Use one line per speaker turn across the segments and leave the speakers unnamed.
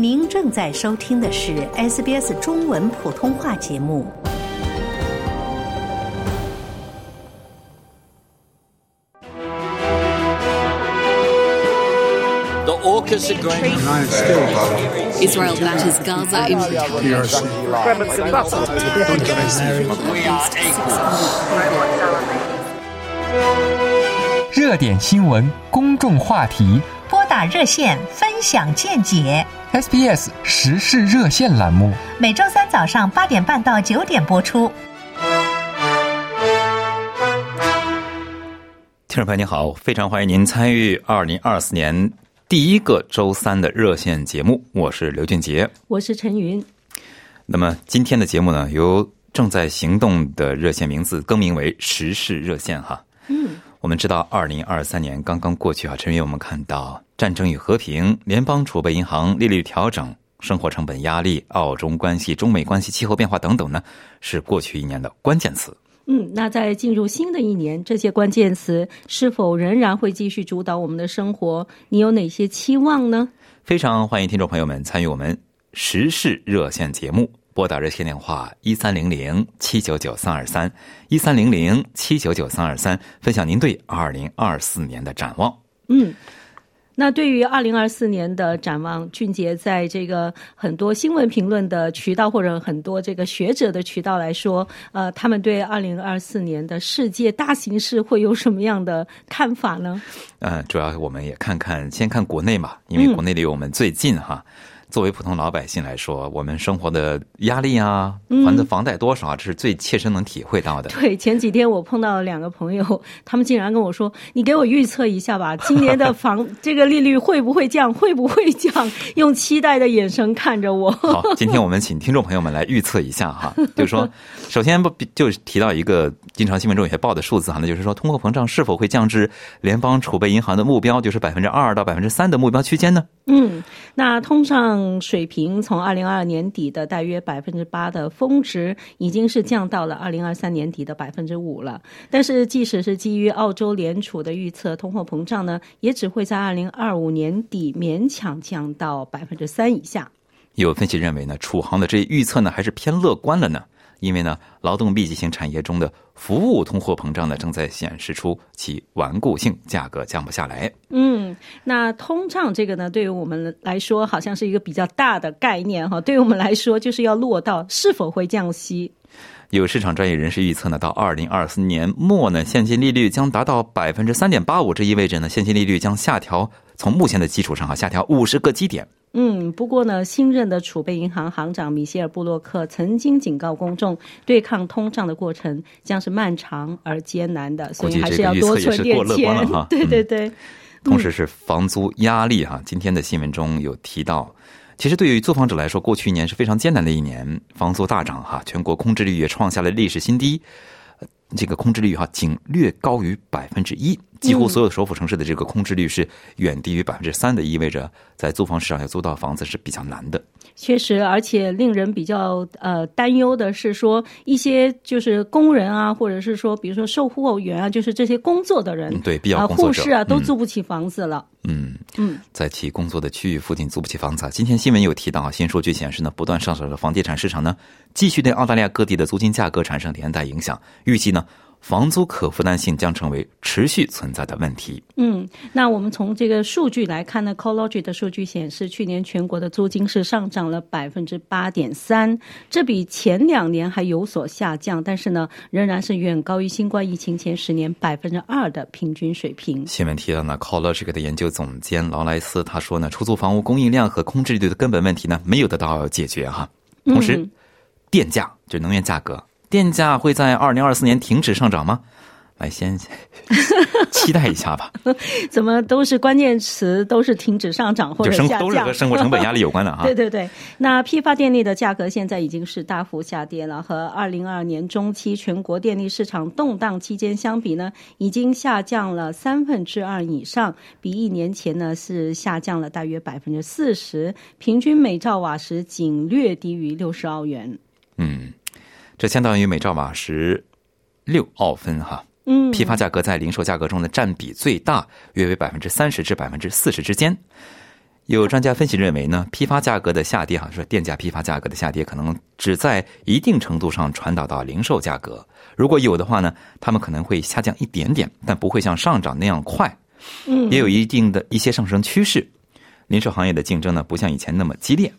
您正在收听的是 SBS 中文普通话节目。
The AUKUS agreement.
Israel batters Gaza in
We are equal.
热点新闻、公众话题
拨打热线分享见解
，，SBS 时事热线栏目。
每周三早上八点半到九点播出。
听众朋友您好，非常欢迎您参与二零二四年第一个周三的热线节目，我是刘俊杰。
我是陈云。
那么今天的节目呢，由正在行动的热线名字更名为时事热线哈。
嗯，
我们知道，二零二三年刚刚过去啊，陈云，我们看到战争与和平、联邦储备银行利率调整、生活成本压力、澳中关系、中美关系、气候变化等等呢，是过去一年的关键词。
嗯，那在进入新的一年，这些关键词是否仍然会继续主导我们的生活？你有哪些期望呢？
非常欢迎听众朋友们参与我们时事热线节目，拨打热线电话一三零零七九九三二三一三零零七九九三二三，分享您对二零二四年的展望。
嗯，那对于二零二四年的展望，俊杰在这个很多新闻评论的渠道或者很多这个学者的渠道来说，呃，他们对二零二四年的世界大形势会有什么样的看法呢？
嗯，主要我们也看看，先看国内嘛，因为国内离我们最近哈。作为普通老百姓来说，我们生活的压力啊，还的房贷多少啊，这是最切身能体会到的。
对，前几天我碰到了两个朋友，他们竟然跟我说：“你给我预测一下吧，今年的房 这个利率会不会降？会不会降？”用期待的眼神看着我。
好，今天我 们请听众朋友们来预测一下哈，就是说，首先不就提到一个经常新闻中有些报的数字哈，那就是说通货膨胀是否会降至联邦储备银行的目标，就是百分之二到百分之三的目标区间呢？
嗯，那通胀水平从二零二二年底的大约百分之八的峰值，已经是降到了二零二三年底的百分之五了。但是，即使是基于澳洲联储的预测，通货膨胀呢，也只会在二零二五年底勉强降到百分之三以下。
有分析认为呢，储行的这预测呢还是偏乐观了呢，因为呢，劳动密集型产业中的服务通货膨胀呢正在显示出其顽固性，价格降不下来。
嗯，那通胀这个呢，对于我们来说，好像是一个比较大的概念哈。对于我们来说，就是要落到是否会降息。
有市场专业人士预测呢，到二零二四年末呢，现金利率将达到百分之三点八五，这意味着呢，现金利率将下调，从目前的基础上啊，下调五十个基点。
嗯，不过呢，新任的储备银行行长米歇尔·布洛克曾经警告公众，对抗通胀的过程将是漫长而艰难的，所以还是要多存点钱。对对对、嗯，
同时是房租压力哈。今天的新闻中有提到。其实对于租房者来说，过去一年是非常艰难的一年，房租大涨哈，全国空置率也创下了历史新低，这个空置率哈仅略高于百分之一，几乎所有首府城市的这个空置率是远低于百分之三的，意味着在租房市场要租到房子是比较难的。
确实，而且令人比较呃担忧的是说，一些就是工人啊，或者是说，比如说售货员啊，就是这些工作的人，
对，必要工
作者、护士啊，都租不起房子了。
嗯嗯，在其工作的区域附近租不起房子。今天新闻有提到，新数据显示呢，不断上涨的房地产市场呢，继续对澳大利亚各地的租金价格产生连带影响。预计呢。房租可负担性将成为持续存在的问题。
嗯，那我们从这个数据来看呢，CoLogy 的数据显示，去年全国的租金是上涨了百分之八点三，这比前两年还有所下降，但是呢，仍然是远高于新冠疫情前十年百分之二的平均水平。
新闻提到呢，CoLogy 的研究总监劳莱斯他说呢，出租房屋供应量和空置率的根本问题呢，没有得到解决哈。同时，
嗯、
电价就能源价格。电价会在二零二四年停止上涨吗？来，先 期待一下吧。
怎么都是关键词，都是停止上涨或者下降，
都是和生活成本压力有关的哈。
对对对，那批发电力的价格现在已经是大幅下跌了，和二零二二年中期全国电力市场动荡期间相比呢，已经下降了三分之二以上，比一年前呢是下降了大约百分之四十，平均每兆瓦时仅略低于六十澳元。
嗯。这相当于每兆瓦时六澳分哈。
嗯，
批发价格在零售价格中的占比最大，约为百分之三十至百分之四十之间。有专家分析认为呢，批发价格的下跌，哈，说电价批发价格的下跌可能只在一定程度上传导到零售价格。如果有的话呢，他们可能会下降一点点，但不会像上涨那样快。
嗯，
也有一定的一些上升趋势。零售行业的竞争呢，不像以前那么激烈。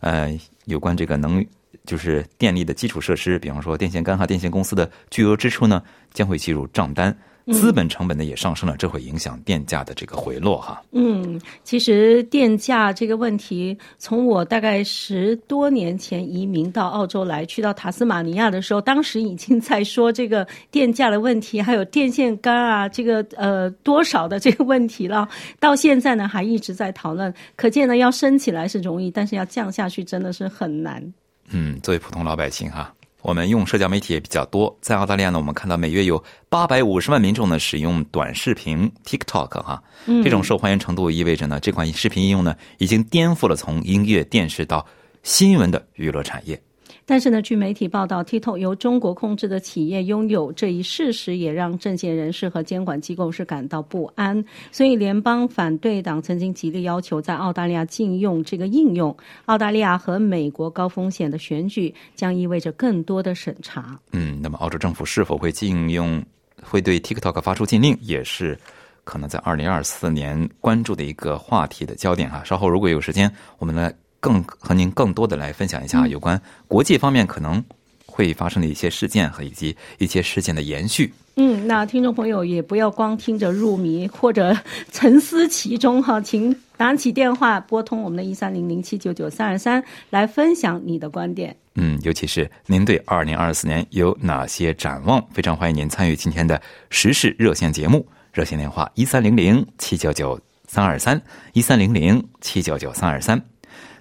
呃，有关这个能就是电力的基础设施，比方说电线杆和电线公司的巨额支出呢，将会计入账单。资本成本呢也上升了，这会影响电价的这个回落哈。
嗯，其实电价这个问题，从我大概十多年前移民到澳洲来，去到塔斯马尼亚的时候，当时已经在说这个电价的问题，还有电线杆啊，这个呃多少的这个问题了。到现在呢，还一直在讨论。可见呢，要升起来是容易，但是要降下去真的是很难。
嗯，作为普通老百姓哈。我们用社交媒体也比较多，在澳大利亚呢，我们看到每月有八百五十万民众呢使用短视频 TikTok 哈，这种受欢迎程度意味着呢，这款视频应用呢已经颠覆了从音乐、电视到新闻的娱乐产业。
但是呢，据媒体报道，TikTok 由中国控制的企业拥有这一事实，也让政界人士和监管机构是感到不安。所以，联邦反对党曾经极力要求在澳大利亚禁用这个应用。澳大利亚和美国高风险的选举将意味着更多的审查。
嗯，那么澳洲政府是否会禁用，会对 TikTok 发出禁令，也是可能在二零二四年关注的一个话题的焦点哈。稍后如果有时间，我们来。更和您更多的来分享一下有关国际方面可能会发生的一些事件和以及一些事件的延续。
嗯，那听众朋友也不要光听着入迷或者 沉思其中哈，请拿起电话拨通我们的一三零零七九九三二三来分享你的观点。
嗯，尤其是您对二零二四年有哪些展望？非常欢迎您参与今天的时事热线节目，热线电话一三零零七九九三二三一三零零七九九三二三。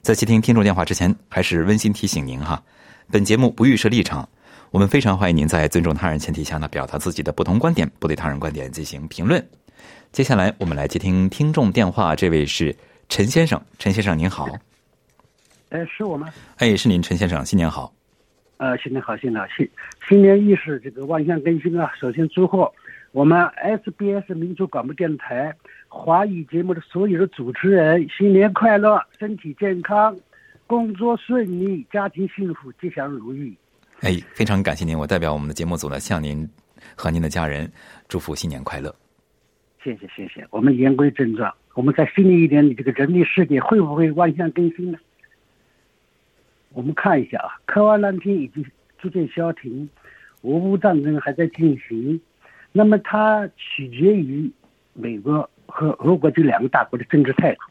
在接听听众电话之前，还是温馨提醒您哈，本节目不预设立场，我们非常欢迎您在尊重他人前提下呢，表达自己的不同观点，不对他人观点进行评论。接下来我们来接听听众电话，这位是陈先生，陈先生您好。
哎，是我吗？
哎，是您，陈先生，新年好。
呃，新年好，新年好，新新年伊始，这个万象更新啊！首先祝贺我们 SBS 民族广播电台。华语节目的所有的主持人，新年快乐，身体健康，工作顺利，家庭幸福，吉祥如意。
哎，非常感谢您，我代表我们的节目组呢，向您和您的家人祝福新年快乐。
谢谢谢谢。我们言归正传，我们在新的一年里，这个人类世界会不会万象更新呢？我们看一下啊，科幻难题已经逐渐消停，俄乌战争还在进行，那么它取决于美国。和俄国这两个大国的政治态度，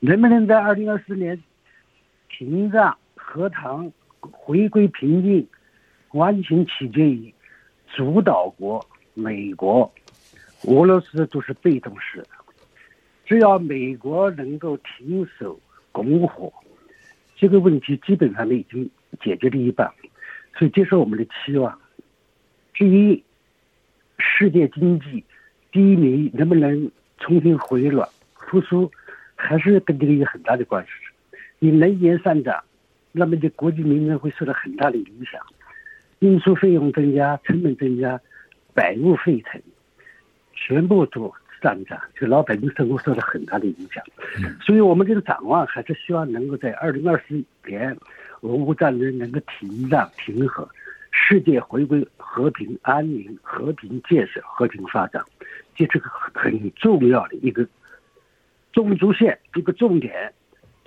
能不能在二零二四年停战、和谈、回归平静，完全取决于主导国美国、俄罗斯都是被动式。只要美国能够停手拱火，这个问题基本上呢已经解决了一半。所以这是我们的期望。至于世界经济低迷能不能？重新回暖复苏，还是跟这个有很大的关系。你能源上涨，那么就国际民生会受到很大的影响，运输费用增加，成本增加，百物沸腾，全部都上涨，就老百姓生活受到很大的影响。所以我们这个展望还是希望能够在二零二四年，俄乌战争能够停战停和，世界回归和平安宁、和平建设、和平发展。这是个很重要的一个中轴线，一个重点，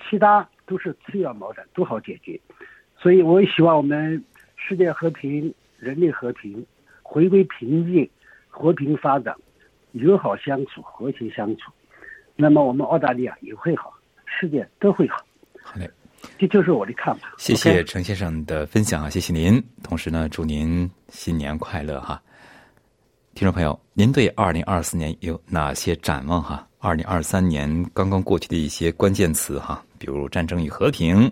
其他都是次要矛盾，都好解决。所以，我也希望我们世界和平、人类和平，回归平静、和平发展、友好相处、和谐相处。那么，我们澳大利亚也会好，世界都会好。
好嘞，
这就是我的看法。
谢谢陈先生的分享啊，谢谢您。同时呢，祝您新年快乐哈。听众朋友，您对二零二四年有哪些展望？哈，二零二三年刚刚过去的一些关键词哈，比如战争与和平、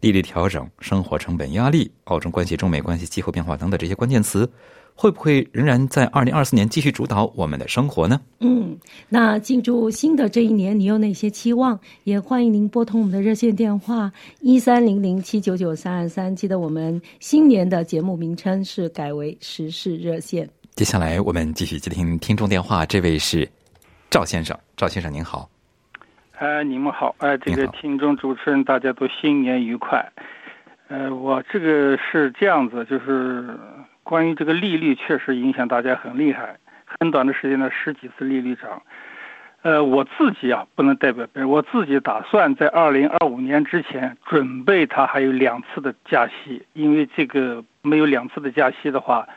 利率调整、生活成本压力、澳中关系、中美关系、气候变化等等这些关键词，会不会仍然在二零二四年继续主导我们的生活呢？
嗯，那进入新的这一年，你有哪些期望？也欢迎您拨通我们的热线电话一三零零七九九三二三。记得我们新年的节目名称是改为时事热线。
接下来我们继续接听听众电话，这位是赵先生，赵先生您好。
哎，你们好，哎，这个听众主持人，大家都新年愉快。呃，我这个是这样子，就是关于这个利率，确实影响大家很厉害，很短的时间呢，十几次利率涨。呃，我自己啊，不能代表别人，我自己打算在二零二五年之前准备它还有两次的加息，因为这个没有两次的加息的话，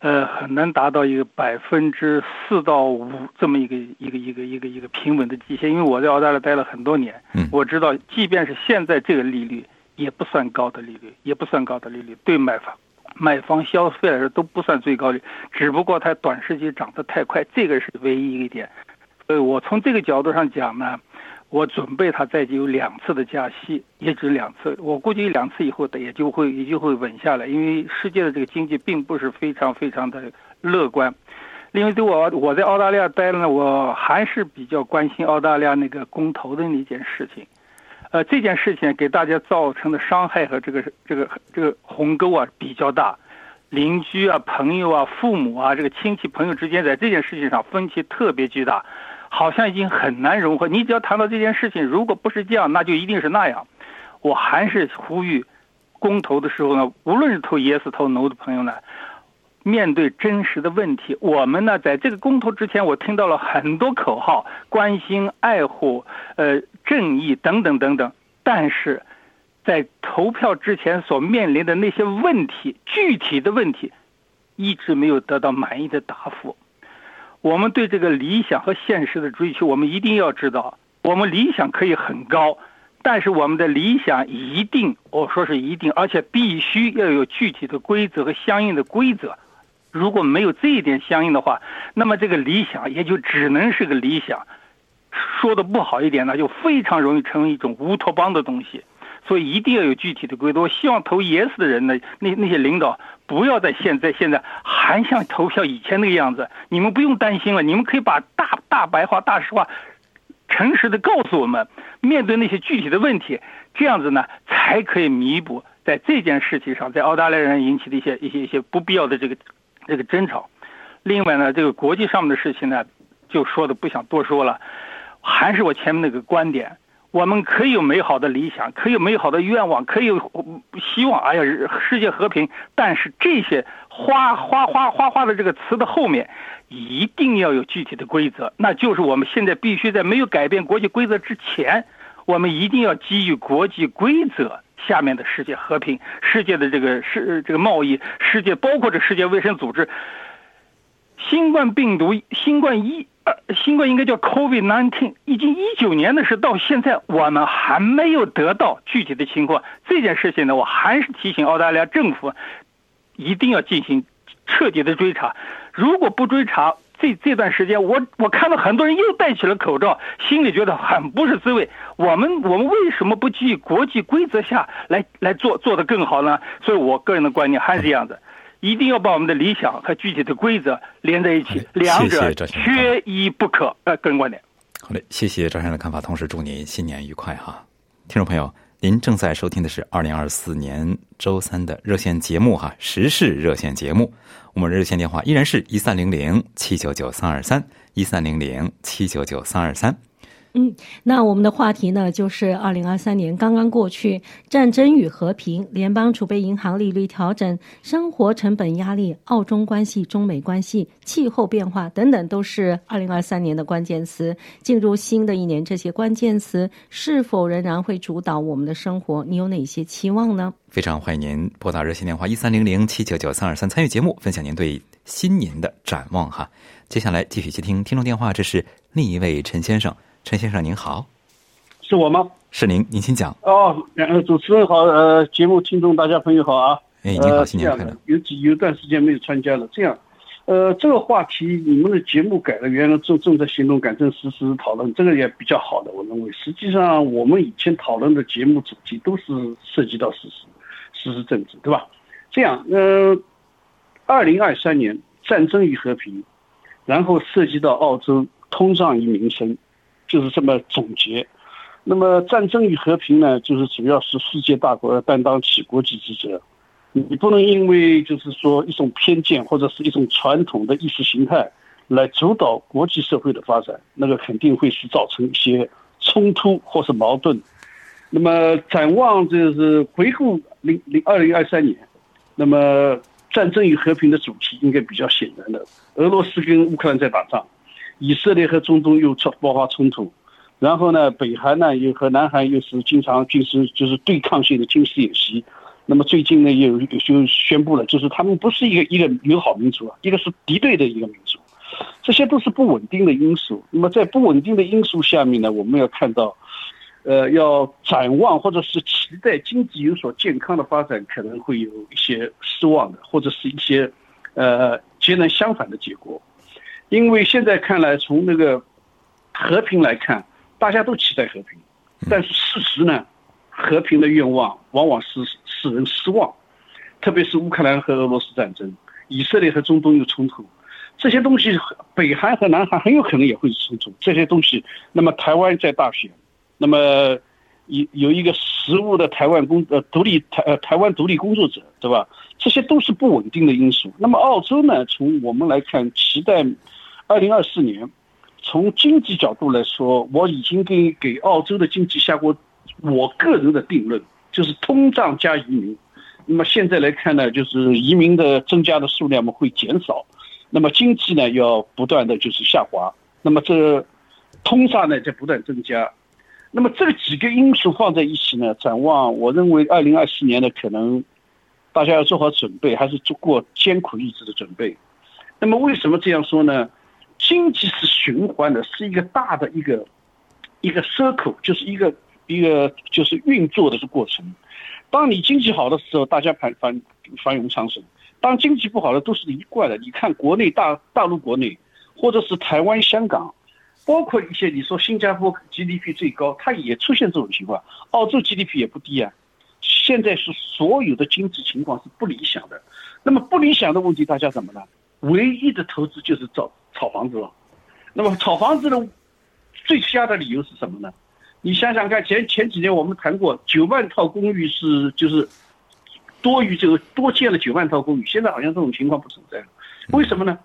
呃，很难达到一个百分之四到五这么一个一个一个一个一个平稳的极限。因为我在澳大利亚待了很多年，
嗯
我知道，即便是现在这个利率，也不算高的利率，也不算高的利率，对买房买房消费来说都不算最高率，只不过它短时间涨得太快，这个是唯一一点。所以我从这个角度上讲呢，我准备它再有两次的加息，也只两次。我估计两次以后的也就会也就会稳下来，因为世界的这个经济并不是非常非常的乐观。另外，对我我在澳大利亚待了呢，我还是比较关心澳大利亚那个公投的那件事情。呃，这件事情给大家造成的伤害和这个这个这个鸿沟啊比较大，邻居啊、朋友啊、父母啊，这个亲戚朋友之间在这件事情上分歧特别巨大，好像已经很难融合。你只要谈到这件事情，如果不是这样，那就一定是那样。我还是呼吁，公投的时候呢，无论是投 yes 投 no 的朋友呢，面对真实的问题，我们呢，在这个公投之前，我听到了很多口号，关心、爱护、呃，正义等等等等。但是，在投票之前所面临的那些问题，具体的问题，一直没有得到满意的答复。我们对这个理想和现实的追求，我们一定要知道，我们理想可以很高，但是我们的理想一定，我说是一定，而且必须要有具体的规则和相应的规则。如果没有这一点相应的话，那么这个理想也就只能是个理想。说的不好一点呢，就非常容易成为一种乌托邦的东西。所以一定要有具体的规则。我希望投 yes 的人呢，那那些领导不要在现在现在还像投票以前那个样子。你们不用担心了，你们可以把大大白话、大实话、诚实的告诉我们，面对那些具体的问题，这样子呢才可以弥补在这件事情上，在澳大利亚人引起的一些一些一些不必要的这个这个争吵。另外呢，这个国际上面的事情呢，就说的不想多说了，还是我前面那个观点。我们可以有美好的理想，可以有美好的愿望，可以有希望。哎呀，世界和平。但是这些花花花花花的这个词的后面，一定要有具体的规则。那就是我们现在必须在没有改变国际规则之前，我们一定要基于国际规则下面的世界和平、世界的这个世这个贸易、世界包括这世界卫生组织。新冠病毒，新冠一。新冠应该叫 COVID-19，已经一九年的事，到现在我们还没有得到具体的情况。这件事情呢，我还是提醒澳大利亚政府，一定要进行彻底的追查。如果不追查，这这段时间，我我看到很多人又戴起了口罩，心里觉得很不是滋味。我们我们为什么不基于国际规则下来来做做得更好呢？所以我个人的观念还是这样子。一定要把我们的理想和具体的规则连在一起，两者缺一不可。呃，个人观点。
好嘞，谢谢赵先生的看法，同时祝您新年愉快哈！听众朋友，您正在收听的是二零二四年周三的热线节目哈，时事热线节目。我们热线电话依然是一三零零七九九三二三一三零零七九九三二三。
嗯，那我们的话题呢，就是二零二三年刚刚过去，战争与和平、联邦储备银行利率调整、生活成本压力、澳中关系、中美关系、气候变化等等，都是二零二三年的关键词。进入新的一年，这些关键词是否仍然会主导我们的生活？你有哪些期望呢？
非常欢迎您拨打热线电话一三零零七九九三二三参与节目，分享您对新年的展望哈。接下来继续接听听众电话，这是另一位陈先生。陈先生您好，
是我吗？
是您，您请讲。
哦，主持人好，呃，节目听众大家朋友好啊。
哎，您好，新年快乐。
有几有段时间没有参加了，这样，呃，这个话题你们的节目改了，原来正正在行动改正实施讨论，这个也比较好的，我认为。实际上，我们以前讨论的节目主题都是涉及到事实、事实政治，对吧？这样，呃，二零二三年战争与和平，然后涉及到澳洲通胀与民生。就是这么总结。那么，战争与和平呢，就是主要是世界大国要担当起国际职责。你不能因为就是说一种偏见或者是一种传统的意识形态来主导国际社会的发展，那个肯定会是造成一些冲突或是矛盾。那么展望就是回顾零零二零二三年，那么战争与和平的主题应该比较显然的。俄罗斯跟乌克兰在打仗，以色列和中东又爆爆发冲突，然后呢，北韩呢又和南韩又是经常军事就是对抗性的军事演习。那么最近呢，又就宣布了，就是他们不是一个一个友好民族啊，一个是敌对的一个民族，这些都是不稳定的因素。那么在不稳定的因素下面呢，我们要看到，呃，要展望或者是期待经济有所健康的发展，可能会有一些失望的，或者是一些呃截然相反的结果。因为现在看来，从那个和平来看，大家都期待和平，但是事实呢，和平的愿望往往是。使人失望，特别是乌克兰和俄罗斯战争，以色列和中东有冲突，这些东西，北韩和南韩很有可能也会冲突。这些东西，那么台湾在大选，那么有有一个实物的台湾工呃独立台呃台湾独立工作者，对吧？这些都是不稳定的因素。那么澳洲呢？从我们来看，期待二零二四年，从经济角度来说，我已经给给澳洲的经济下过我个人的定论。就是通胀加移民，那么现在来看呢，就是移民的增加的数量嘛会减少，那么经济呢要不断的就是下滑，那么这通胀呢在不断增加，那么这几个因素放在一起呢，展望我认为二零二四年呢可能大家要做好准备，还是做过艰苦日子的准备。那么为什么这样说呢？经济是循环的，是一个大的一个一个 circle，就是一个。一个就是运作的这过程，当你经济好的时候，大家繁繁繁荣昌盛；当经济不好的，都是一贯的。你看国内大大陆国内，或者是台湾、香港，包括一些你说新加坡 GDP 最高，它也出现这种情况。澳洲 GDP 也不低啊。现在是所有的经济情况是不理想的。那么不理想的问题，大家怎么呢？唯一的投资就是造炒房子了。那么炒房子的最瞎的理由是什么呢？你想想看，前前几年我们谈过九万套公寓是就是多于这个多建了九万套公寓，现在好像这种情况不存在了。为什么呢？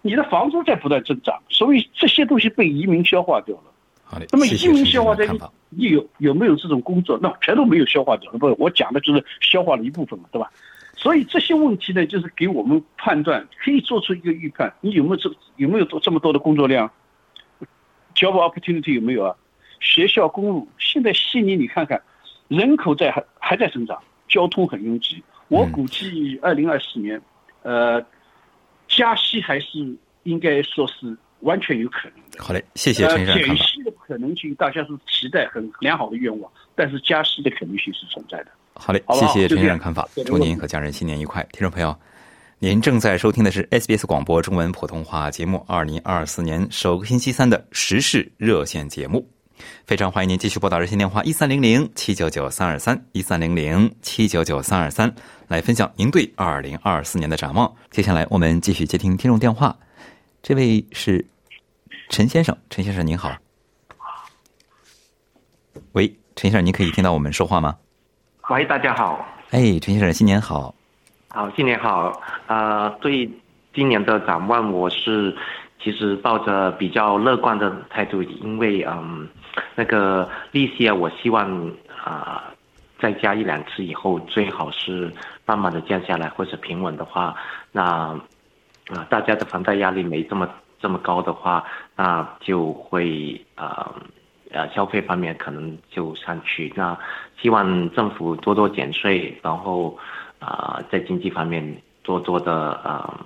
你的房租在不断增长，所以这些东西被移民消化掉了。
好的，
那么移民消化掉，你有有没有这种工作？那全都没有消化掉。不，我讲的就是消化了一部分嘛，对吧？所以这些问题呢，就是给我们判断，可以做出一个预判。你有没有这有没有多这么多的工作量？Job opportunity 有没有啊？学校、公路，现在悉尼你看看，人口在还还在增长，交通很拥挤。我估计二零二四年，呃，加息还是应该说是完全有可能的。
好嘞，谢谢陈先生
减息的可能性，大家是期待很良好的愿望，但是加息的可能性是存在的。
好嘞，谢谢陈先生看法，祝您和家人新年愉快。听众朋友，您正在收听的是 SBS 广播中文普通话节目二零二四年首个星期三的时事热线节目。非常欢迎您继续拨打热线电话一三零零七九九三二三一三零零七九九三二三来分享您对二零二四年的展望。接下来我们继续接听听众电话，这位是陈先生，陈先生您好。喂，陈先生，您可以听到我们说话吗？
喂，大家好。
哎，陈先生，新年好。
好，新年好。啊，对今年的展望，我是其实抱着比较乐观的态度，因为嗯。那个利息啊，我希望啊，再加一两次以后，最好是慢慢的降下来，或者平稳的话，那啊，大家的房贷压力没这么这么高的话，那就会啊呃消费方面可能就上去。那希望政府多多减税，然后啊在经济方面多多的啊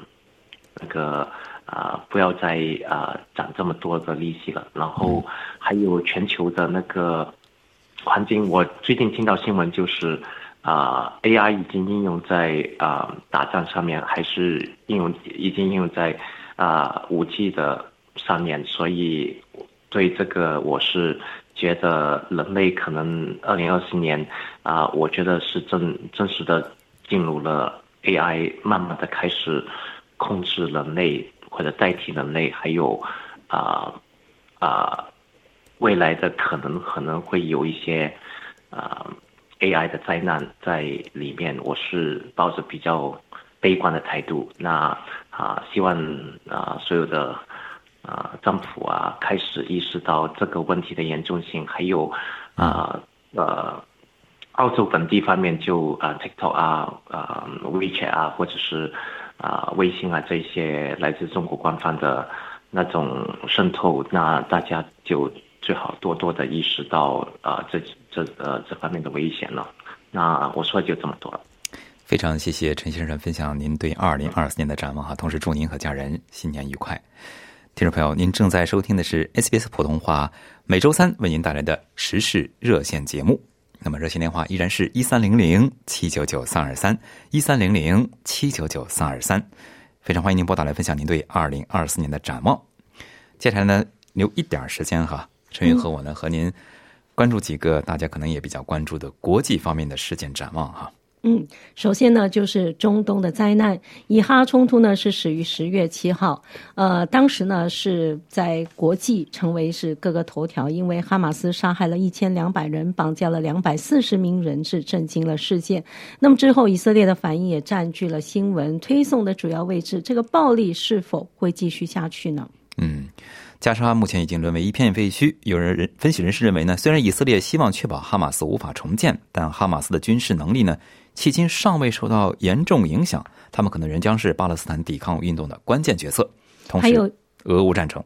那个。啊，不要再啊涨这么多的利息了。然后还有全球的那个环境，我最近听到新闻就是啊，AI 已经应用在啊打仗上面，还是应用已经应用在啊武器的上面。所以对这个我是觉得人类可能二零二四年啊，我觉得是正真实的进入了 AI 慢慢的开始控制人类。或者代替人类，还有啊啊未来的可能可能会有一些啊 AI 的灾难在里面。我是抱着比较悲观的态度。那啊，希望啊所有的啊政府啊开始意识到这个问题的严重性，还有啊呃澳洲本地方面就啊 TikTok 啊啊 WeChat 啊或者是啊微信啊这些来自中国官方的那种渗透，那大家就最好多多的意识到啊这这呃这方面的危险了。那我说就这么多了。
非常谢谢陈先生分享您对二零二四年的展望哈，同时祝您和家人新年愉快。听众朋友，您正在收听的是 SBS 普通话每周三为您带来的时事热线节目。那么热线电话依然是一三零零七九九三二三一三零零七九九三二三，非常欢迎您拨打来分享您对二零二四年的展望。接下来呢，留一点时间哈，陈云和我呢和您关注几个大家可能也比较关注的国际方面的事件展望哈。
嗯，首先呢，就是中东的灾难。以哈冲突呢是始于十月七号，呃，当时呢是在国际成为是各个头条，因为哈马斯杀害了一千两百人，绑架了两百四十名人质，震惊了世界。那么之后，以色列的反应也占据了新闻推送的主要位置。这个暴力是否会继续下去呢？
嗯。加沙目前已经沦为一片废墟。有人人分析人士认为呢，虽然以色列希望确保哈马斯无法重建，但哈马斯的军事能力呢，迄今尚未受到严重影响。他们可能仍将是巴勒斯坦抵抗运动的关键角色。同时，俄乌战争。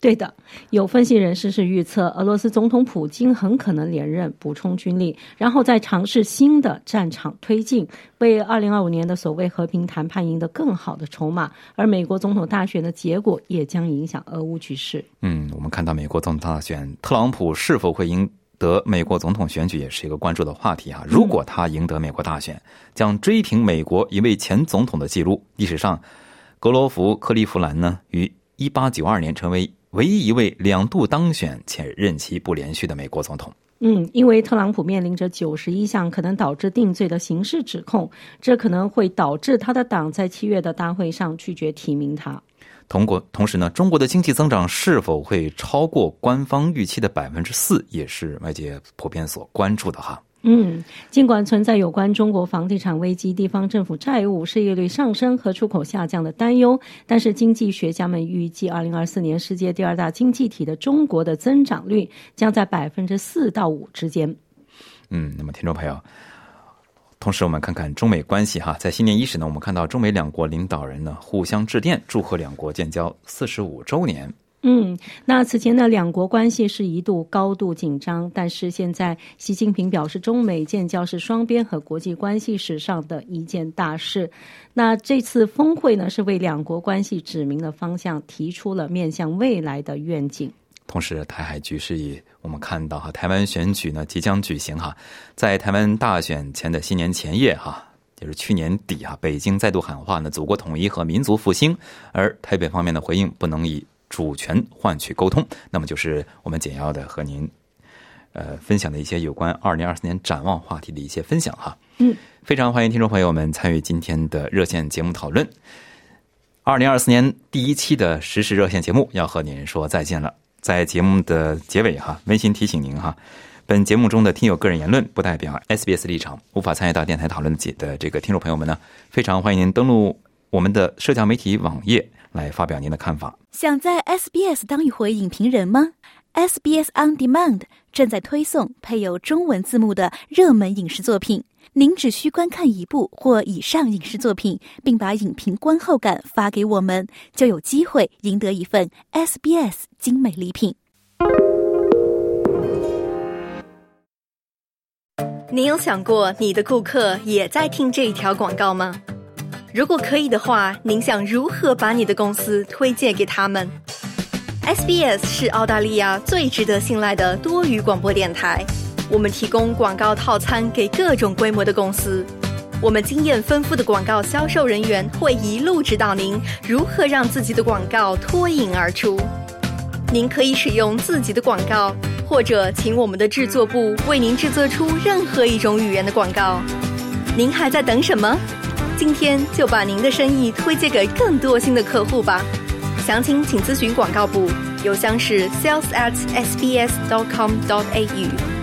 对的，有分析人士是预测，俄罗斯总统普京很可能连任，补充军力，然后再尝试新的战场推进，为二零二五年的所谓和平谈判赢得更好的筹码。而美国总统大选的结果也将影响俄乌局势。
嗯，我们看到美国总统大选，特朗普是否会赢得美国总统选举，也是一个关注的话题啊。如果他赢得美国大选，将追平美国一位前总统的记录。历史上，格罗弗·克利夫兰呢，于一八九二年成为。唯一一位两度当选且任期不连续的美国总统。
嗯，因为特朗普面临着九十一项可能导致定罪的刑事指控，这可能会导致他的党在七月的大会上拒绝提名他。
同国同时呢，中国的经济增长是否会超过官方预期的百分之四，也是外界普遍所关注的哈。
嗯，尽管存在有关中国房地产危机、地方政府债务、失业率上升和出口下降的担忧，但是经济学家们预计，二零二四年世界第二大经济体的中国的增长率将在百分之四到五之间。
嗯，那么听众朋友，同时我们看看中美关系哈，在新年伊始呢，我们看到中美两国领导人呢互相致电，祝贺两国建交四十五周年。
嗯，那此前呢，两国关系是一度高度紧张，但是现在习近平表示，中美建交是双边和国际关系史上的一件大事。那这次峰会呢，是为两国关系指明了方向，提出了面向未来的愿景。
同时，台海局势也我们看到哈，台湾选举呢即将举行哈，在台湾大选前的新年前夜哈，就是去年底哈，北京再度喊话呢，祖国统一和民族复兴，而台北方面的回应不能以。主权换取沟通，那么就是我们简要的和您，呃，分享的一些有关二零二四年展望话题的一些分享哈。
嗯，
非常欢迎听众朋友们参与今天的热线节目讨论。二零二四年第一期的实时事热线节目要和您说再见了，在节目的结尾哈，温馨提醒您哈，本节目中的听友个人言论不代表 SBS 立场，无法参与到电台讨论的的这个听众朋友们呢，非常欢迎您登录我们的社交媒体网页。来发表您的看法。
想在 SBS 当一回影评人吗？SBS On Demand 正在推送配有中文字幕的热门影视作品，您只需观看一部或以上影视作品，并把影评观后感发给我们，就有机会赢得一份 SBS 精美礼品。
你有想过你的顾客也在听这一条广告吗？如果可以的话，您想如何把你的公司推荐给他们？SBS 是澳大利亚最值得信赖的多语广播电台。我们提供广告套餐给各种规模的公司。我们经验丰富的广告销售人员会一路指导您如何让自己的广告脱颖而出。您可以使用自己的广告，或者请我们的制作部为您制作出任何一种语言的广告。您还在等什么？今天就把您的生意推荐给更多新的客户吧。详情请咨询广告部，邮箱是 sales at sbs dot com dot au。